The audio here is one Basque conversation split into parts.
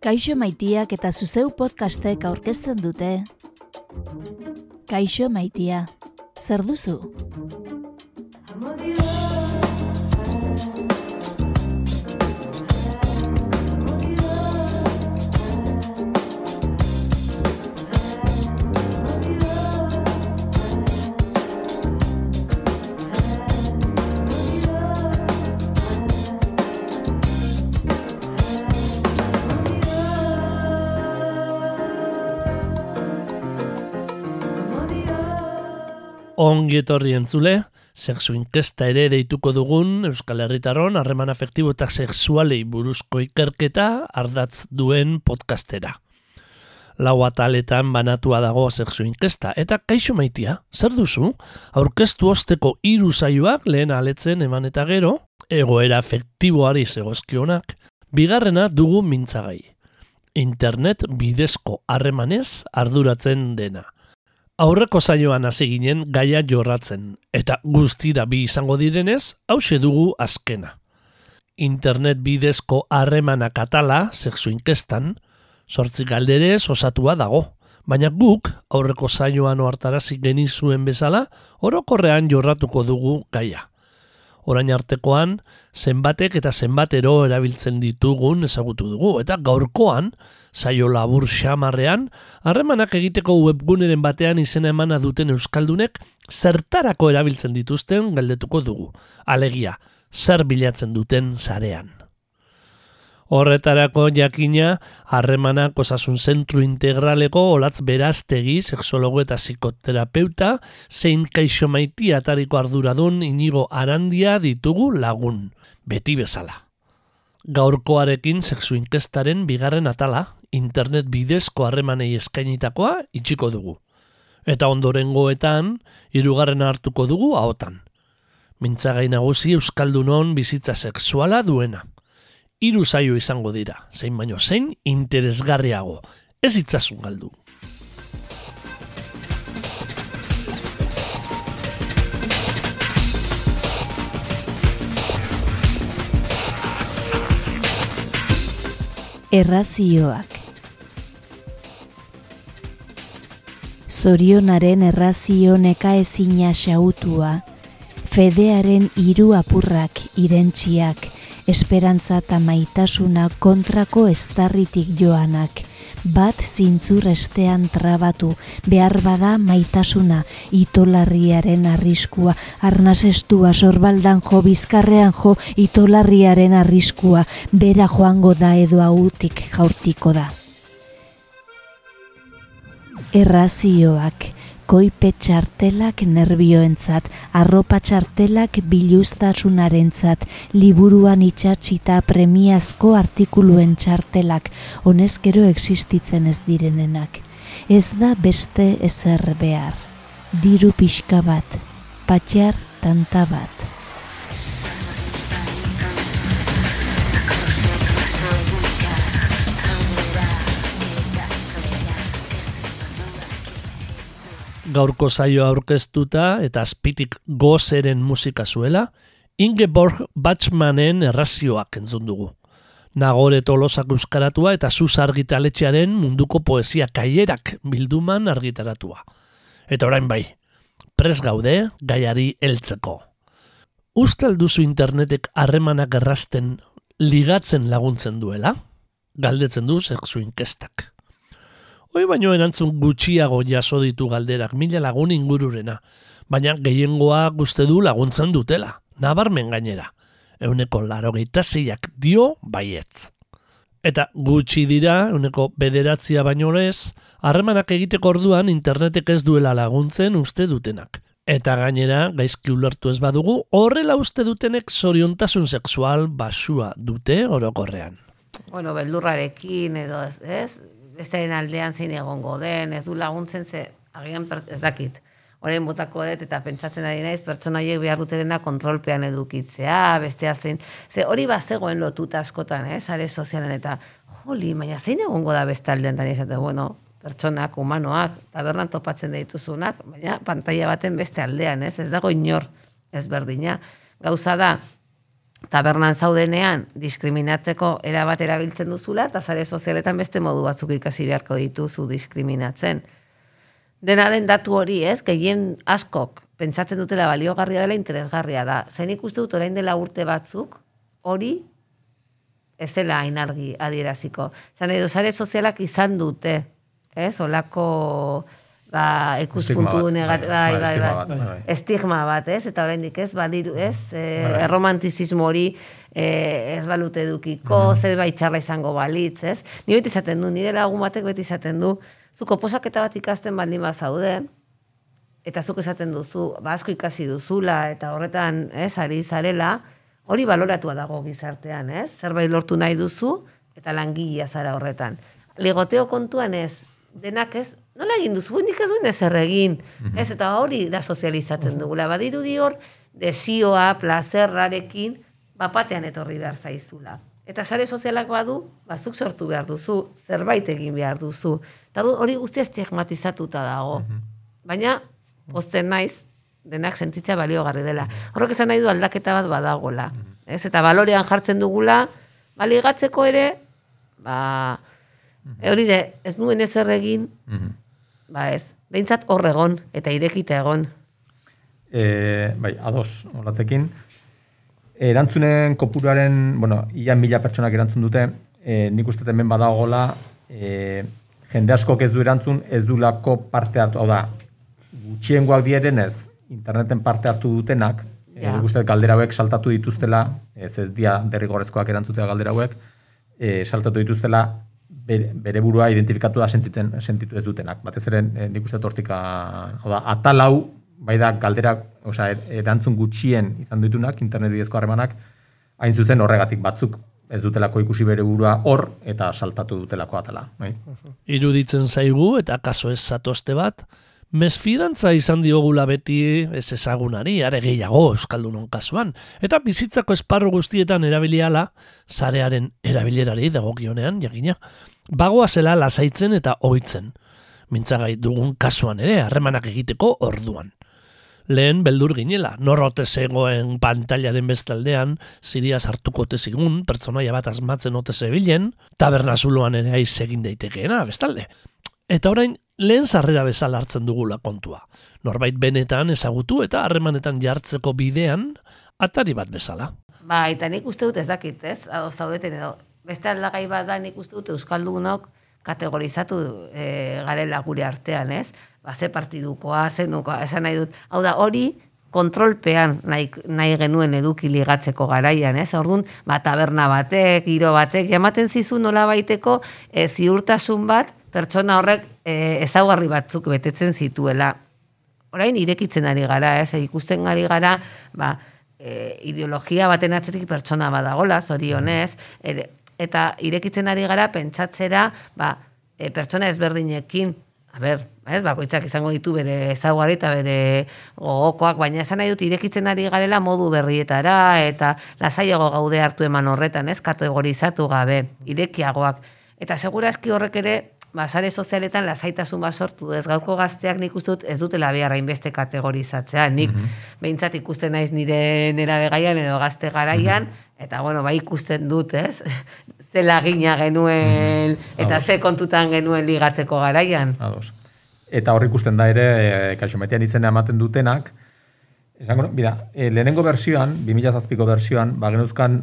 Kaixo maitiak eta zuzeu podcastek aurkezten dute. Kaixo maitia, zer duzu? Ongi etorri entzule, sexu inkesta ere deituko dugun Euskal Herritarron harreman afektibo eta sexualei buruzko ikerketa ardatz duen podcastera. Lau ataletan banatua dago sexu inkesta, eta kaixo maitia, zer duzu? Aurkeztu osteko hiru saioak lehen aletzen eman eta gero, egoera afektiboari zegozkionak, bigarrena dugu mintzagai. Internet bidezko harremanez arduratzen dena – Aurreko zaioan hasi ginen gaia jorratzen, eta guztira bi izango direnez, hause dugu azkena. Internet bidezko harremana katala, sexu inkestan, sortzi galderez osatua dago, baina guk aurreko zaioan oartarazi genizuen bezala, orokorrean jorratuko dugu gaia. Orain artekoan, zenbatek eta zenbatero erabiltzen ditugun ezagutu dugu, eta gaurkoan, saio labur xamarrean, harremanak egiteko webguneren batean izena emana duten euskaldunek zertarako erabiltzen dituzten galdetuko dugu. Alegia, zer bilatzen duten sarean. Horretarako jakina, harremanak osasun zentru integraleko olatz beraztegi, sexologo eta psikoterapeuta, zein kaixo maiti atariko arduradun inigo arandia ditugu lagun, beti bezala. Gaurkoarekin sexu inkestaren bigarren atala, internet bidezko harremanei eskainitakoa itxiko dugu. Eta ondorengoetan, hirugarren hartuko dugu ahotan. Mintzagai nagusi Euskaldunon bizitza sexuala duena. Hiru zaio izango dira, zein baino zein interesgarriago. Ez itzasun galdu. Errazioak. Zorionaren errazio neka ezina xautua, fedearen hiru apurrak irentsiak, esperantza eta maitasuna kontrako estarritik joanak, bat zintzur estean trabatu, behar bada maitasuna, itolarriaren arriskua, arnazestua sorbaldan jo, bizkarrean jo, itolarriaren arriskua, bera joango da edo autik jaurtiko da. Errazioak, koipe txartelak nerbioentzat, arropa txartelak biluztasunarentzat, liburuan itxatxita premiazko artikuluen txartelak, honezkero existitzen ez direnenak. Ez da beste ezer behar. Diru pixka bat, patxar tanta bat. Gaurko zaio aurkeztuta eta azpitik gozeren musika zuela, Ingeborg Batxmanen errazioak entzun dugu. Nagore tolosak euskaratua eta zuz argitaletxearen munduko poesia kaierak bilduman argitaratua. Eta orain bai, pres gaude gaiari heltzeko. Ustel duzu internetek harremanak errasten ligatzen laguntzen duela? Galdetzen du sexu inkestak. Hoi baino erantzun gutxiago jaso ditu galderak mila lagun ingururena, baina gehiengoa guzte du laguntzen dutela, nabarmen gainera. Euneko laro zeiak dio baietz. Eta gutxi dira, euneko bederatzia baino ez, harremanak egiteko orduan internetek ez duela laguntzen uste dutenak. Eta gainera, gaizki ulertu ez badugu, horrela uste dutenek zoriontasun sexual basua dute orokorrean. Bueno, beldurrarekin edo ez, ez? Bestearen aldean zein egongo den, ez du laguntzen ze, agian ez dakit, orain botako dut eta pentsatzen ari naiz, pertsonaiek behar dute dena kontrolpean edukitzea, bestea zein, ze hori bat zegoen lotuta askotan, eh, sare sozialen eta, joli, baina zein egongo da beste aldean, da nizate, bueno, pertsonak, humanoak, tabernan topatzen dituzunak, baina pantalla baten beste aldean, ez, ez dago inor ezberdina. Gauza da, tabernan zaudenean diskriminatzeko erabat erabiltzen duzula, eta sare sozialetan beste modu batzuk ikasi beharko dituzu diskriminatzen. Dena den datu hori, ez? Gehien askok pentsatzen dutela baliogarria dela interesgarria da. Zen ikuste dut orain dela urte batzuk, hori ez dela hain argi adieraziko. Zan edo sare sozialak izan dute, ez? Olako ba, ikuspuntu negat, bai, bai, bai, bat, bai. estigma bat, ez? Eta oraindik ez, badiru, ez? E, Bai. erromantizismo hori e, ez balute edukiko, Mhm. zerbait txarra izango balitz, ez? Ni beti izaten du, nire lagun batek beti izaten du, zuko posaketa bat ikasten baldin bazaude, eta zuk esaten duzu, ba, asko ikasi duzula, eta horretan, ez, ari zarela, hori baloratua dago gizartean, ez? Zerbait lortu nahi duzu, eta langilea zara horretan. Ligoteo kontuan ez, denak ez, nola egin duzu, nik ez duen ezer egin, ez, eta hori da sozializatzen dugula, badirudi hor, desioa, plazerrarekin, bapatean etorri behar zaizula. Eta sare sozialak badu, bazuk sortu behar duzu, zerbait egin behar duzu. Eta hori guztia estigmatizatuta dago. Baina, pozten naiz, denak sentitzea baliogarri dela. Horrek esan nahi du aldaketa bat badagola. Ez? Eta balorean jartzen dugula, baligatzeko ere, ba, hori de, ez nuen ezer egin, Mhm. Ba ez, behintzat hor egon, eta irekita egon. E, bai, ados, olatzekin. Erantzunen kopuruaren, bueno, ia mila pertsonak erantzun dute, e, nik uste hemen badagola, e, jende askok ez du erantzun, ez du lako parte hartu, hau da, gutxiengoak dierenez, interneten parte hartu dutenak, ja. e, uste galdera hauek saltatu dituztela, ez ez dia derrigorrezkoak erantzutea galdera hauek, e, saltatu dituztela bere, burua identifikatu da sentiten, sentitu ez dutenak. Batez ere, e, nik uste tortika, hau da, atal hau, bai da galderak, osea, er- erantzun gutxien izan ditunak, internet bidezko harremanak, hain zuzen horregatik batzuk ez dutelako ikusi bere burua hor eta saltatu dutelako atala. Bai? Iruditzen zaigu eta kaso ez zatozte bat, mesfidantza izan diogula beti ez ezagunari, are gehiago Euskaldunon kasuan, eta bizitzako esparru guztietan erabiliala, zarearen erabilerari dagokionean, jakina, bagoa zela lasaitzen eta ohitzen. Mintzagai dugun kasuan ere, harremanak egiteko orduan. Lehen beldur ginela, norrote zegoen pantailaren bestaldean, ziria sartuko ote zigun, pertsonaia bat asmatzen ote zebilen, tabernazuloan ere aiz egin daitekeena, bestalde. Eta orain, lehen sarrera bezala hartzen dugula kontua. Norbait benetan ezagutu eta harremanetan jartzeko bidean, atari bat bezala. Ba, eta nik uste dut ez dakit, ez? Ados zaudeten edo. Beste aldagai bat da nik uste dut Euskaldunok kategorizatu e, garela gure artean, ez? Ba, ze partidukoa, ze nukoa, esan nahi dut. Hau da, hori kontrolpean nahi, nahi genuen eduki ligatzeko garaian, ez? Orduan, ba, taberna batek, giro batek, jamaten zizu nola baiteko e, ziurtasun bat, pertsona horrek e, ezaugarri batzuk betetzen zituela orain irekitzen ari gara, ez, ikusten ari gara, ba, e, ideologia baten atzetik pertsona badagola, zorionez, ere, eta irekitzen ari gara pentsatzera, ba, e, pertsona ezberdinekin, a ber, ez, bakoitzak izango ditu bere ezaugarri eta bere gogokoak, baina esan nahi dut irekitzen ari garela modu berrietara, eta lasaiago gaude hartu eman horretan, ez, kategorizatu gabe, irekiagoak. Eta segurazki horrek ere, ba, sare sozialetan lasaitasun bat sortu ez gauko gazteak nik uste dut ez dutela behar hainbeste kategorizatzea. Nik behintzat ikusten naiz nire nera begaian edo gazte garaian, eta bueno, bai ikusten dut, ez? Ze lagina genuen, eta Ados. ze kontutan genuen ligatzeko garaian. Ados. Eta hor ikusten da ere, e, kaixometian izena ematen dutenak, esango, bida, e, lehenengo bersioan, 2007ko bersioan, ba genuzkan,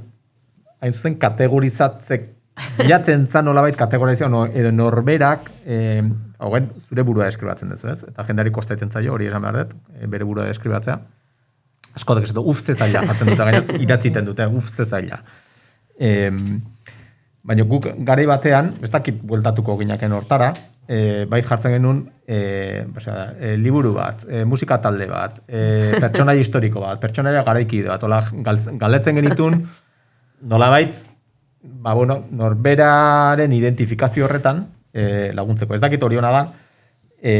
hain zuzen kategorizatzek, bilatzen zan nolabait kategorizazio, no, edo norberak, e, hauen, zure burua eskribatzen duzu, ez? Eta jendeari kostaiten zaio, hori esan behar dut, e, bere burua eskribatzea. Askotak ez dut, uf ze zaila, jatzen dute, gainaz, idatziten dute, uf ze zaila. Em, Baina guk garai batean, ez dakit bueltatuko ginaken hortara, e, bai jartzen genuen e, osea, e, liburu bat, e, musika talde bat, e, pertsonaia historiko bat, pertsonaia garaikide bat, hola galtz- galetzen genitun, nolabait, ba, bueno, norberaren identifikazio horretan e, laguntzeko. Ez dakit hori hona da, e,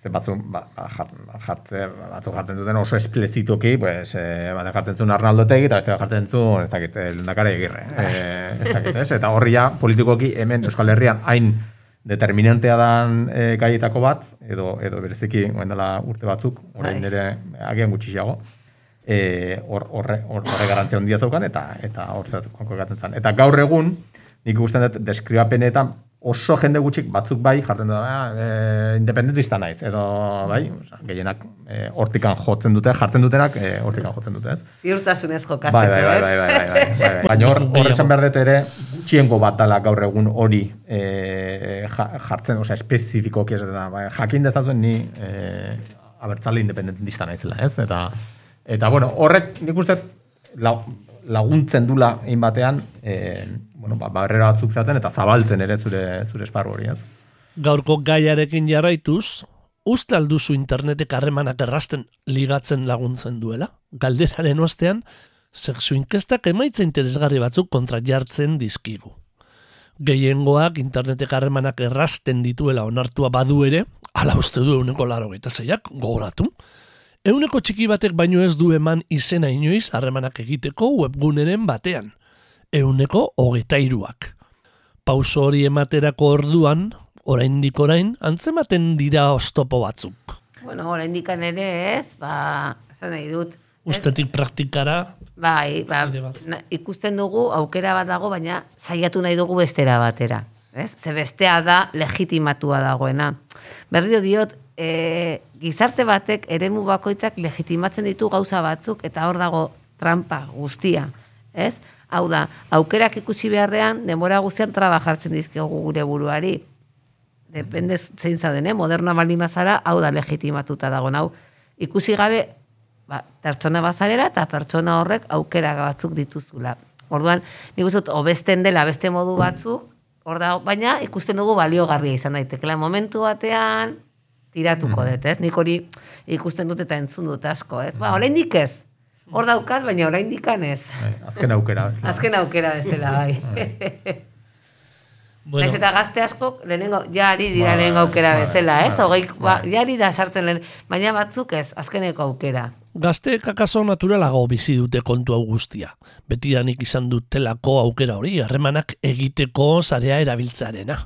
ze batzu, ba, ba, jar- jartze, batzu jartzen duten oso esplezitoki, pues, e, bat jartzen zuen Arnaldo Otegi, eta beste jartzen zuen, ez dakit, el Lehendakari Egirre. E, ez dakit, ez? Eta horri ja, politikoki hemen Euskal Herrian hain determinantea dan e, gaietako bat, edo, edo bereziki, goen dela urte batzuk, orain Bai. ere agian gutxiago. e, hor, horre, horre garantzia handia zeukan, eta eta hor zer konkokatzen zen. Eta gaur egun, nik ikusten dut, deskribapenetan oso jende gutxik batzuk bai jartzen dut, ah, e, independentista naiz, edo bai, oza, gehienak e, hortikan jotzen dute, jartzen dutenak e, hortikan jotzen dute, ez? Ziurtasunez jokatzeko, Bai, bai, bai, bai, bai, bai, bai, bai. Baina hor, hor esan behar dut ere, gutxiengo bat dala gaur egun hori e, ja- jartzen, osea, espezifikoki ez da, bai, jakin dezazuen ni e, abertzale independentista naizela, ez? Eta, eta bueno, horrek nik uste la- laguntzen dula egin batean, e, bueno, ba, barrera batzuk zehatzen eta zabaltzen ere zure, zure esparru hori, ez? Gaurko gaiarekin jarraituz, uste alduzu internetek harremanak errasten ligatzen laguntzen duela? Galderaren ostean, sexu inkestak emaitza interesgarri batzuk kontra jartzen dizkigu. Gehiengoak internetek harremanak errasten dituela onartua badu ere, ala uste du euneko laro zeiak, gogoratu. Euneko txiki batek baino ez du eman izena inoiz harremanak egiteko webguneren batean. Euneko hogeita iruak. Pauso hori ematerako orduan, oraindik orain, antzematen dira oztopo batzuk. Bueno, oraindik ere ez, ba, esan nahi dut. Ustetik praktikara, Bai, ba, na, ikusten dugu aukera bat dago, baina saiatu nahi dugu bestera batera. Ez? Ze bestea da legitimatua dagoena. Berrio diot, e, gizarte batek eremu bakoitzak legitimatzen ditu gauza batzuk eta hor dago trampa guztia. Ez? Hau da, aukerak ikusi beharrean, denbora guztian traba jartzen dizkiogu gure buruari. Depende zein zauden, eh? modernoa baldin bazara, hau da legitimatuta dago. Hau, ikusi gabe, ba, pertsona bazarera eta pertsona horrek aukera batzuk dituzula. Orduan, nik uste dut, hobesten dela beste modu batzuk, hor da, baina ikusten dugu baliogarria izan daitekela momentu batean tiratuko dut, ez? Nik hori ikusten dut eta entzun dut asko, ez? Ba, oraindik ez. Hor daukaz, baina oraindik ez. Bai, azken aukera. ez. Azken aukera bezala, bai. bueno, Naiz eta gazte askok lehenengo, ja ari dira Bai, lehenengo aukera bai, bezala, ez? bai, Hogei, ba, bai. ja ari da sartzen lehen, baina batzuk ez, azkeneko aukera. gazteek akaso naturalago bizi dute kontu hau guztia. Betidanik izan dutelako aukera hori, harremanak egiteko zarea erabiltzarena.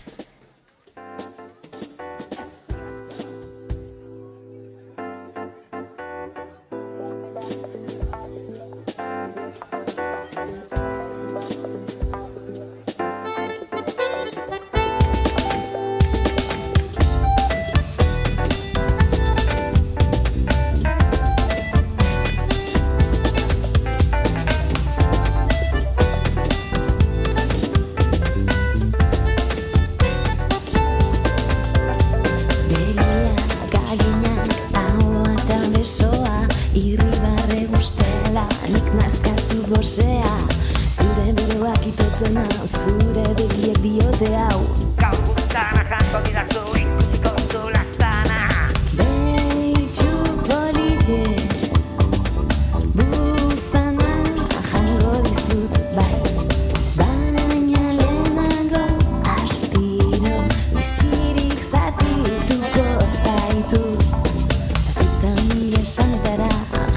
Nire esanetara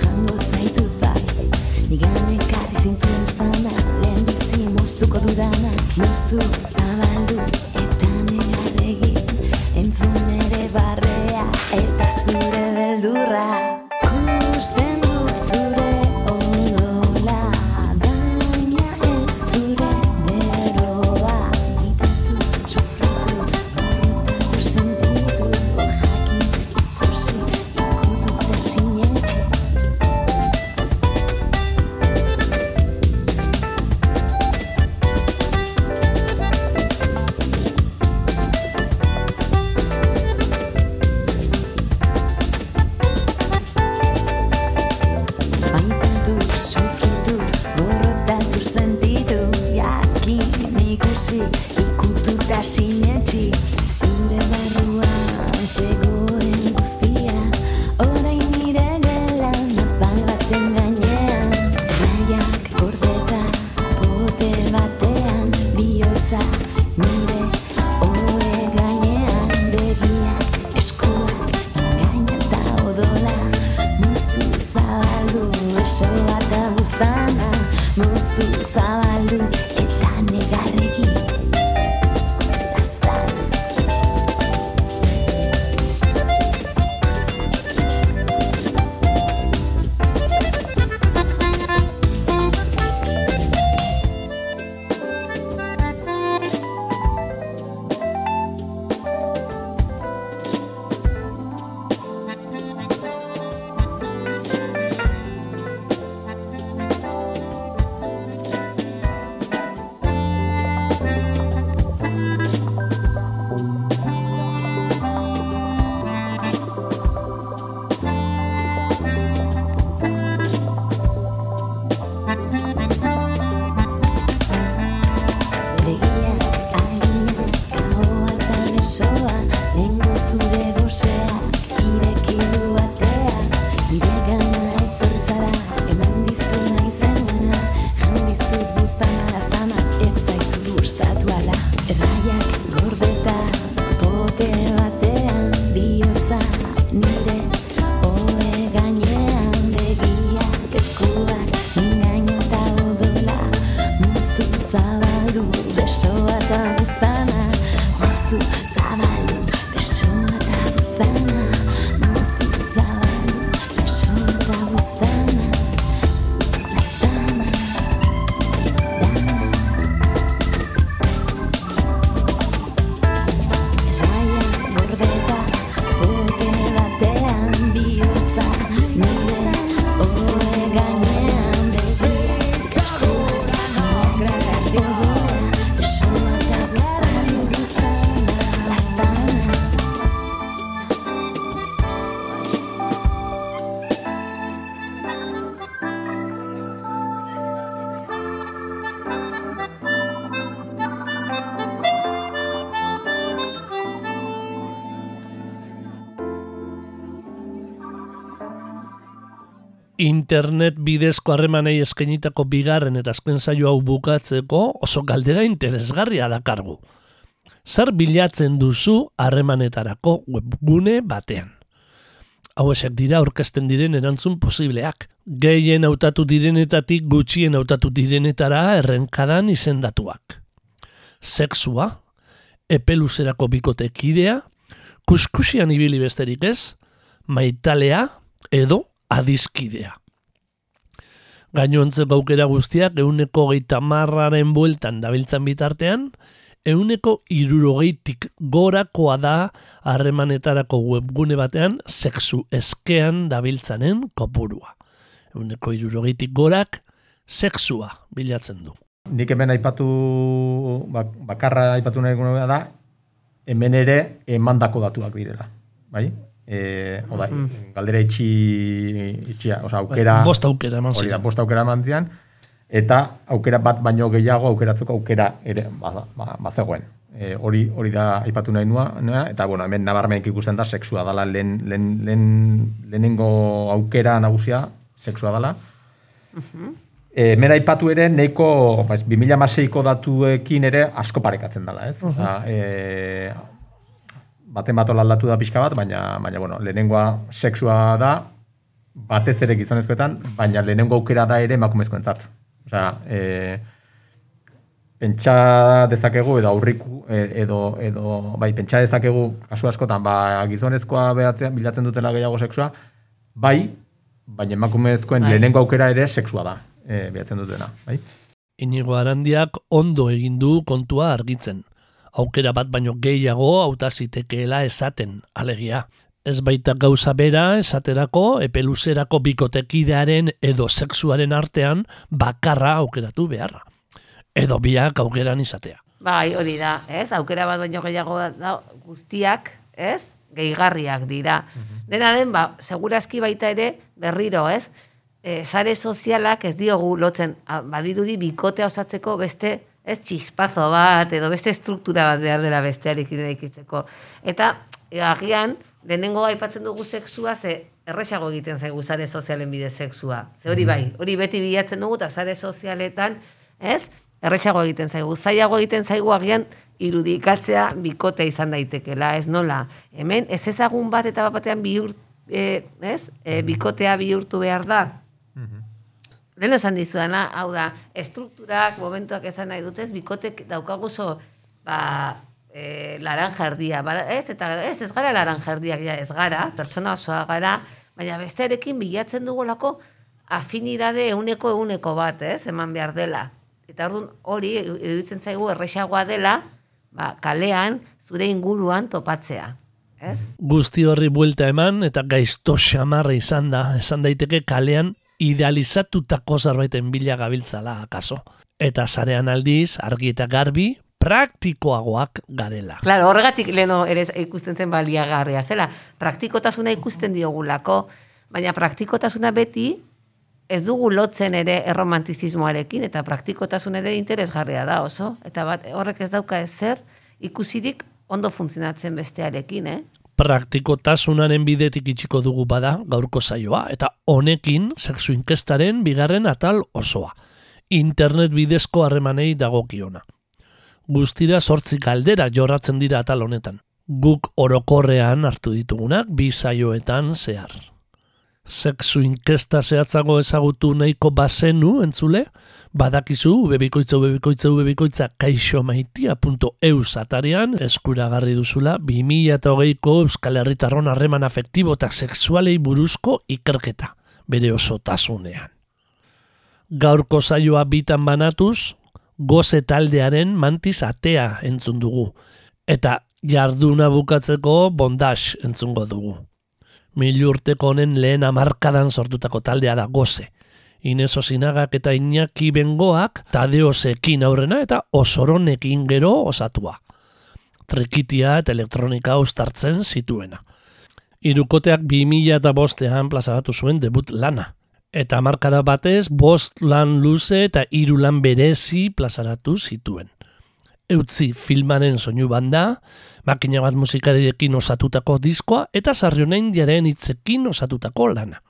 jango zaitu bai. Niganek ari zintuen zana Lehen bizi moztuko dudana Moztu zabaldu Internet bidezko harremanei eskainitako bigarren eta azken saio hau bukatzeko oso galdera interesgarria dakargu. Zer bilatzen duzu harremanetarako webgune batean? Hauexek dira aurkezten diren erantzun posibleak. Gehien hautatu direnetatik gutxien hautatu direnetara errenkadan izendatuak. Sexua, epeluzerako bikotekidea, kuskusian ibili besterik ez, maitalea edo adizkidea. Gainontzeko aukera guztiak euneko geita marraren bueltan dabiltzan bitartean, euneko irurogeitik gorakoa da harremanetarako webgune batean sexu eskean dabiltzanen kopurua. Euneko irurogeitik gorak sexua bilatzen du. Nik hemen aipatu, bak- bakarra aipatu nahi da, hemen ere emandako datuak direla. Bai? E, oda, galdera itxi, itxia, oza, aukera, Bai, Bost aukera eman ziren. bost aukera eman zian, eta aukera bat baino gehiago aukeratzeko aukera ere ba, ba, bazegoen. E, hori hori da aipatu nahi nua, nuena, eta bueno, hemen nabarmenik ikusten da sexua dala lehen, lehen, lehen, lehenengo aukera nagusia sexua dala. E, hemen aipatu ere, neiko, baiz, 2006ko datuekin ere asko parekatzen dela, ez? Osea, e, baten bat aldatu da pixka bat, baina, baina bueno, lehenengoa sexua da, batez ere gizonezkoetan, baina lehenengo aukera da ere emakumezkoentzat. Osea, e, pentsa dezakegu edo aurriku e- edo edo bai pentsa dezakegu kasu askotan ba gizonezkoa behatzen bilatzen dutela gehiago sexua bai baina emakumezkoen Bai. lehenengo aukera ere sexua da e, behatzen dutena bai Inigo Arandiak ondo egin du kontua argitzen. Aukera bat baino gehiago hauta zitekeela esaten, alegia. Ez baita gauza bera esaterako epeluzerako bikotekidearen edo sexuaren artean bakarra aukeratu beharra. Edo biak aukeran izatea. Bai, hori da, ez? Aukera bat baino gehiago da, guztiak, ez? Gehigarriak dira. Dena den, ba, segurazki baita ere berriro, ez? E, sare sozialak ez diogu lotzen, a, badirudi bikotea osatzeko beste, ez txispazo bat, edo beste struktura bat behar dela bestearekin eraikitzeko. Eta, e, agian, lehenengo aipatzen dugu sexua, ze erresago egiten zaigu sare sozialen bidez sexua. Ze hori bai, hori beti bilatzen dugu, eta sare sozialetan, ez? Erresago egiten zaigu. Zailago egiten zaigu agian irudikatzea bikotea izan daitekela, ez nola. Hemen ez ezagun bat eta bat batean bihur, e, ez? E, bikotea bihurtu behar da. Lehen esan dizuana, hau da, estrukturak, momentuak ezan nahi dutez, bikotek daukaguzo, ba, e, laranjardia, ba, ez, eta ez, ez gara laranjardiak, ja, ez gara, pertsona osoa gara, baina bestearekin bilatzen dugulako afinidade euneko euneko bat, ez, eman behar dela. Eta orduan hori, iruditzen zaigu, erresagoa dela, ba, kalean, zure inguruan topatzea. Ez? Guzti horri buelta eman eta gaizto xamarra izan da, esan daiteke kalean idealizatutako zerbaiten bila gabiltzala akaso. Eta zarean aldiz, argi eta garbi, praktikoagoak garela. Claro, horregatik leno ere ikusten zen baliagarria zela. Praktikotasuna ikusten diogulako, baina praktikotasuna beti ez dugu lotzen ere erromantizismoarekin, eta praktikotasun ere interesgarria da oso. Eta bat, horrek ez dauka ezer ikusirik ondo funtzionatzen bestearekin, eh? Praktikotasunaren bidetik itxiko dugu bada gaurko saioa, eta honekin sexu inkestaren bigarren atal osoa. Internet bidezko harremanei dagokiona. Guztira sortzi galdera jorratzen dira atal honetan. Guk orokorrean hartu ditugunak bi saioetan zehar. Sexu inkesta zehatzago ezagutu nahiko bazenu entzule, badakizu ubebikoitza ubebikoitza ubebikoitza kaixomaitia.eus atarian eskuragarri duzula 2008ko Euskal Herritarron harreman afektibo eta sexualei buruzko ikerketa, bere osotasunean. Gaurko saioa bitan banatuz, goze taldearen mantiz atea entzun dugu, eta jarduna bukatzeko bondage entzungo dugu. Mil urteko honen lehen amarkadan sortutako taldea da goze. Inez Osinagak eta Iñaki Bengoak Tadeosekin aurrena eta Osoronekin gero osatua. Trikitia eta elektronika ustartzen zituena. Irukoteak 2000 eta bostean plazaratu zuen debut lana. Eta markada batez bost lan luze eta hiru lan berezi plazaratu zituen. Eutzi filmaren soinu banda, makina bat musikariekin osatutako diskoa eta sarrionein diaren hitzekin osatutako lana.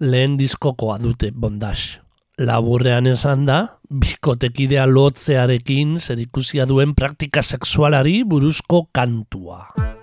Lehen diskokoa dute bondage. Laburrean esan da, bikotekidea lotzearekin zerikusia duen praktika sexualari buruzko kantua.